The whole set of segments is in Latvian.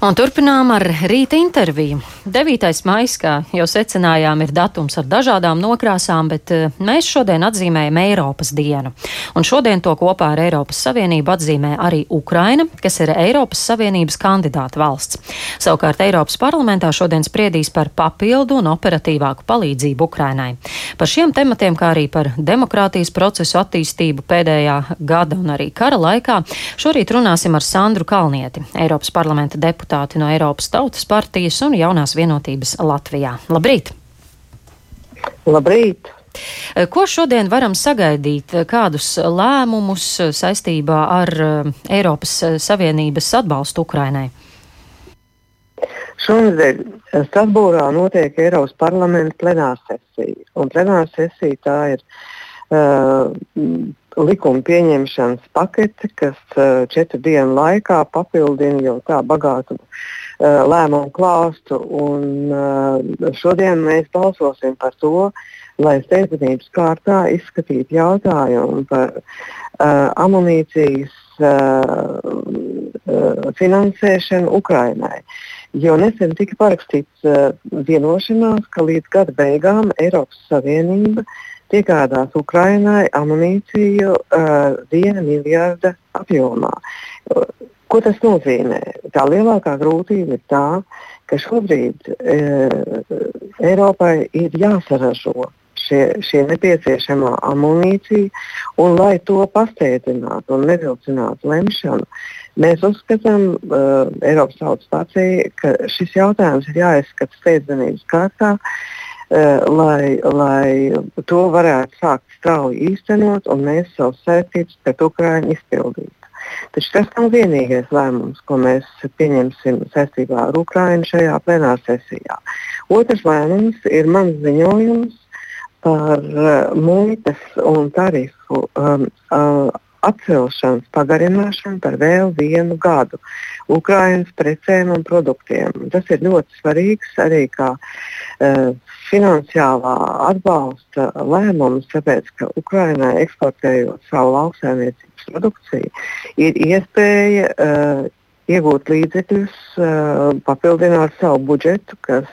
Un turpinām ar rīta interviju. 9. maijs, kā jau secinājām, ir datums ar dažādām nokrāsām, bet eh, mēs šodien atzīmējam Eiropas dienu. Un šodien to kopā ar Eiropas Savienību atzīmē arī Ukraina, kas ir Eiropas Savienības kandidāta valsts. Savukārt Eiropas parlamentā šodien spriedīs par papildu un operatīvāku palīdzību Ukrainai. Par šiem tematiem, kā arī par demokrātijas procesu attīstību pēdējā gada un arī kara laikā, šorīt runāsim ar Sandru Kalnieti, Eiropas parlamenta deputāti no Eiropas Tautas partijas un jaunās vienotības Latvijā. Labrīt! Labrīt! Ko šodien varam sagaidīt? Kādus lēmumus saistībā ar eh, Eiropas Savienības atbalstu Ukrainai? Šonadēļ Strasbūrā notiek Eiropas parlamenta plenārsesija. Un plenārsesija tā ir uh, likuma pieņemšanas pakete, kas uh, četru dienu laikā papildina jau tā bagātu uh, lēmumu klāstu. Un, šodien mēs balsosim par to, lai steidzamības kārtā izskatītu jautājumu par amunīcijas finansēšanu Ukrainai. Jo nesen tika parakstīts vienošanās, ka līdz gada beigām Eiropas Savienība uh, piegādās Ukrainai amunīciju uh, viena miljarda apjomā. Ko tas nozīmē? Tā lielākā grūtība ir tā, ka šobrīd uh, Eiropai ir jāsaražo šie, šie nepieciešamā amunīcija, un lai to pasteidzinātu un nevilcinātu lemšanu, mēs uzskatām, uh, Eiropas Tautas partija, ka šis jautājums ir jāizskata steidzamības kārtā. Eh, lai, lai to varētu sākt strauji īstenot un mēs savus saistības pret Ukraiņu izpildītu. Taču tas nav vienīgais lēmums, ko mēs pieņemsim saistībā ar Ukraiņu šajā plenārsesijā. Otrs lēmums ir mans ziņojums par uh, muitas un tarifu um, uh, atcelšanas pagarināšanu par vēl vienu gadu Ukraiņas precēm un produktiem. Tas ir ļoti svarīgs arī kā uh, finansiālā atbalsta lēmums, tāpēc ka Ukraiņai eksportējot savu lauksaimniecības produkciju, ir iespēja uh, iegūt līdzekļus, uh, papildināt savu budžetu, kas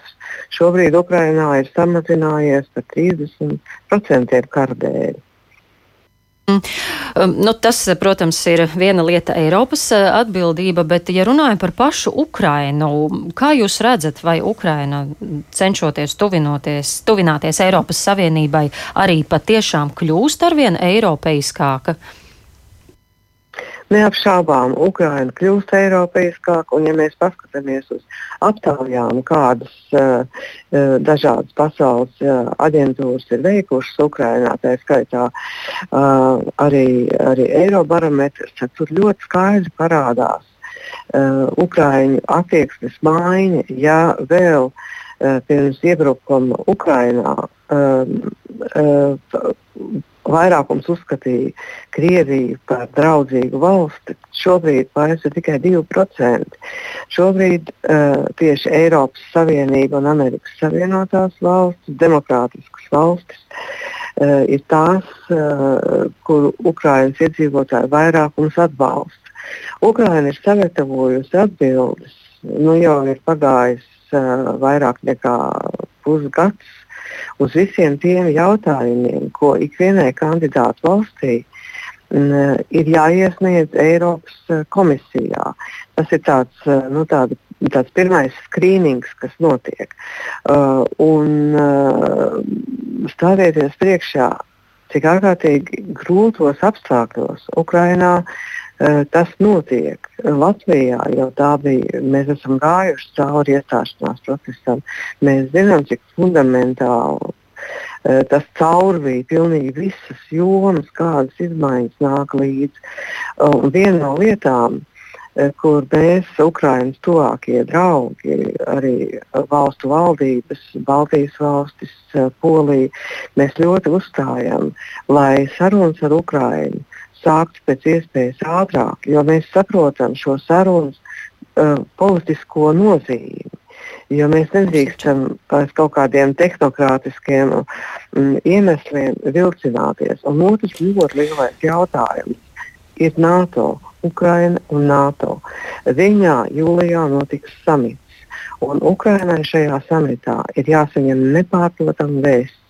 šobrīd Ukrainā ir samazinājies par 30% kara dēļ. Mm. Um, nu, tas, protams, ir viena lieta Eiropas uh, atbildība, bet, ja runājam par pašu Ukrainu, kā jūs redzat, vai Ukraina cenšoties tuvināties Eiropas Savienībai arī patiešām kļūst arvien eiropeiskāka? Neapšaubām, Ukraina kļūst eiropeiskāka, un ja mēs paskatāmies uz aptaujām, kādas uh, uh, dažādas pasaules uh, aģentūras ir veikušas Ukrainā, tā skaitā uh, arī, arī Eirobarometrs, tad tur ļoti skaidri parādās uh, Ukraiņu attieksmes maiņa, ja vēl uh, pirms iebrukuma Ukrainā um, uh, vairākums uzskatīja Krieviju par draudzīgu valsti, šobrīd vairs ir tikai 2%. Šobrīd uh, tieši Eiropas Savienība un Amerikas Savienotās valstis, demokrātiskas valstis, uh, ir tās, uh, kuru Ukraiņas iedzīvotāju vairākums atbalsta. Ukraiņa ir sagatavojusi atbildes, nu jau ir pagājis uh, vairāk nekā pusgads uz visiem tiem jautājumiem, ko ikvienai kandidātu valstī m, ir jāiesniedz Eiropas eh, komisijā. Tas ir tāds, eh, nu, tāda, tāds pirmais skrīnings, kas notiek. Uh, un uh, stāvieties priekšā, cik ārkārtīgi grūtos apstākļos Ukrainā uh, tas notiek. Latvijā jau tā bija. Mēs esam gājuši cauri iestāšanās procesam. Mēs zinām, cik fundamentāli uh, tas caurvīja pilnīgi visas jomas, kādas izmaiņas nāk līdzi. Uh, viena no lietām, kur mēs, Ukraiņas tuvākie draugi, arī valstu valdības, Baltijas valstis, Polija, mēs ļoti uzstājam, lai sarunas ar Ukraiņu sākts pēc iespējas ātrāk, jo mēs saprotam šo sarunu uh, politisko nozīmi. Jo mēs nedrīkstam pēc kaut kādiem tehnokrātiskiem um, iemesliem vilcināties. Un otrs ļoti lielais jautājums. ir NATO. Ukraina un NATO. Viņā jūlijā notiks samits. Un Ukrainai šajā samitā ir jāsaņem nepārprotama vēsts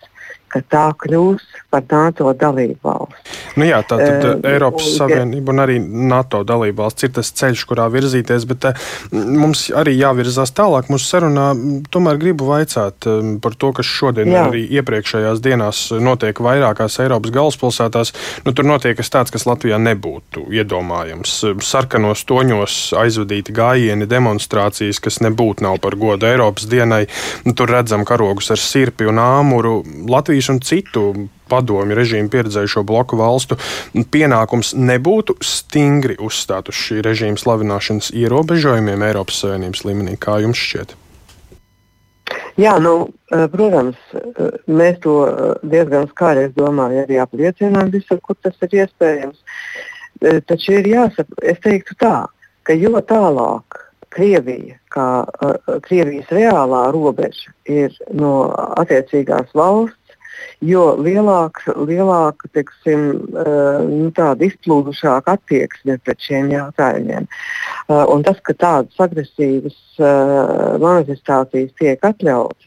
ka tā kļūs par NATO dalību valsti. Nu jā, tā tad uh, Eiropas Savienība un arī NATO dalību valsts ir tas ceļš, kurā virzīties, bet uh, mums arī jāvirzās tālāk. Mūsu sarunā tomēr gribu vaicāt par to, kas šodien jā. arī iepriekšējās dienās notiek vairākās Eiropas galvaspilsētās. Nu, tur notiek kas tāds, kas Latvijā nebūtu iedomājams. Sarkanos toņos aizvadīti gājieni, demonstrācijas, kas nebūtu nav par godu Eiropas dienai. Nu, tur redzam karogus ar sirpi un āmuru. Latvija Krievijas un citu padomju režīmu pieredzējušo bloku valstu pienākums nebūtu stingri uzstāt uz šī režīma slavināšanas ierobežojumiem Eiropas Savienības līmenī. Kā jums šķiet? Jā, nu, eh, protams, eh, mēs to eh, diezgan skaļi, es domāju, arī apliecinām visur, kur tas ir iespējams. Taču ir jāsaprot, es teiktu tā, ka jo tālāk Krievija, kā Krievijas reālā robeža, ir no attiecīgās valsts, jo lielāka, lielāka teiksim, eh, nu, izplūdušāka attieksme pret šiem jautājumiem. Eh, un tas, ka tādas agresīvas eh, manifestācijas tiek atļautas,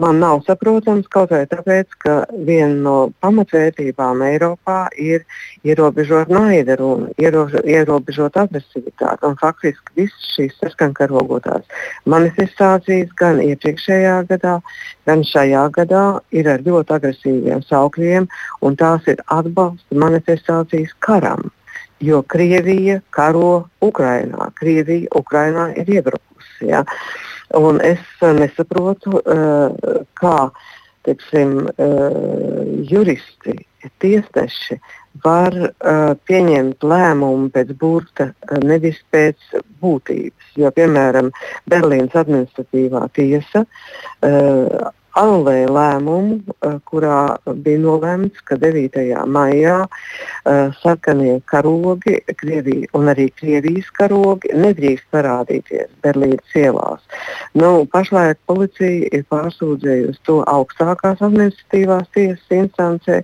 man nav saprotams kaut vai tāpēc, ka viena no pamatvērtībām Eiropā ir ierobežot naida runu, ierobežot agresivitāti. Un faktiski visas šīs saskankarogotās manifestācijas gan iepriekšējā gadā, gan šajā gadā ir ar ļoti agresīviem saukļiem, un tās ir atbalsta manifestācijas karam. Jo Krievija karo Ukrainā, Krievija Ukrainā ir iebrukusi. Ja? Uh, Un es uh, nesaprotu, uh, kā teiksim, uh, juristi, tiesneši var pieņemt lēmumu pēc burta, nevis pēc būtības. Jo, piemēram, Berlīnas administratīvā tiesa anulēja lēmumu, eh, kurā bija nolēmts, ka 9. maijā sarkanie karogi Krievija, un arī Krievijas karogi nedrīkst parādīties Berlīnas ielās. Nu, pašlaik policija ir pārsūdzējusi to augstākās administratīvās tiesas instancē.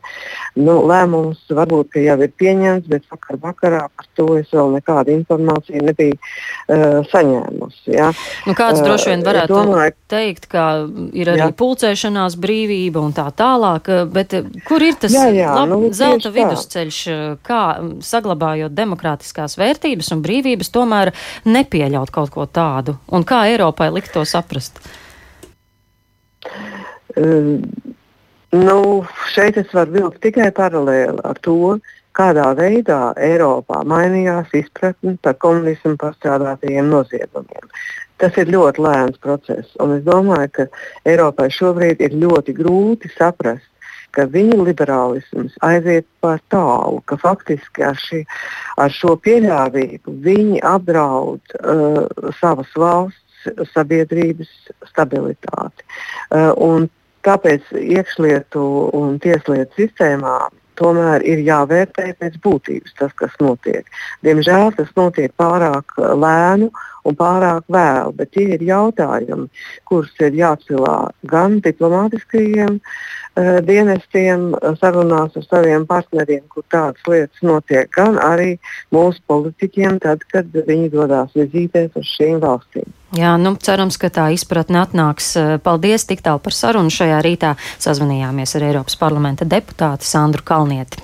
Nu, lēmums varbūt jau ir pieņemts, bet vakar vakarā par to es vēl nekādu informāciju nebiju uh, saņēmusi. Ja. Nu, kāds uh, droši vien varētu domāju, teikt, ka ir arī pulcē pulcēšanās brīvība un tā tālāk, eh, bet kur ir tas jā, jā, lab, nu, zelta vidusceļš, kā saglabājot demokrātiskās vērtības un brīvības, tomēr nepieļaut kaut ko tādu? Un kā Eiropai likt to saprast? Uh, nu, šeit es varu vilkt tikai paralēli ar to, kādā veidā Eiropā mainījās izpratne par komunismu pastrādātajiem noziegumiem. Tas ir ļoti lēns process, un es domāju, ka Eiropai šobrīd ir ļoti grūti saprast, ka viņu liberālisms aiziet par tālu, ka faktiski ar, šī, ar šo pieļāvību viņi apdraud uh, savas valsts sabiedrības stabilitāti. Uh, tāpēc iekšlietu un tieslietu sistēmām tomēr ir jāvērtē pēc būtības tas, kas notiek. Diemžēl tas notiek pārāk lēnu un pārāk vēlu, bet tie ir jautājumi, kurus ir jāatcelā gan diplomātiskajiem uh, dienestiem, sarunās ar saviem partneriem, kur tādas lietas notiek, gan arī mūsu politiķiem, tad, kad viņi dodas vizītēs uz šīm valstīm. Jā, nu, cerams, ka tā izpratne atnāks. Paldies tik tālu par sarunu šajā rītā. Sazvanījāmies ar Eiropas parlamenta deputāti Sandru Kalnieti.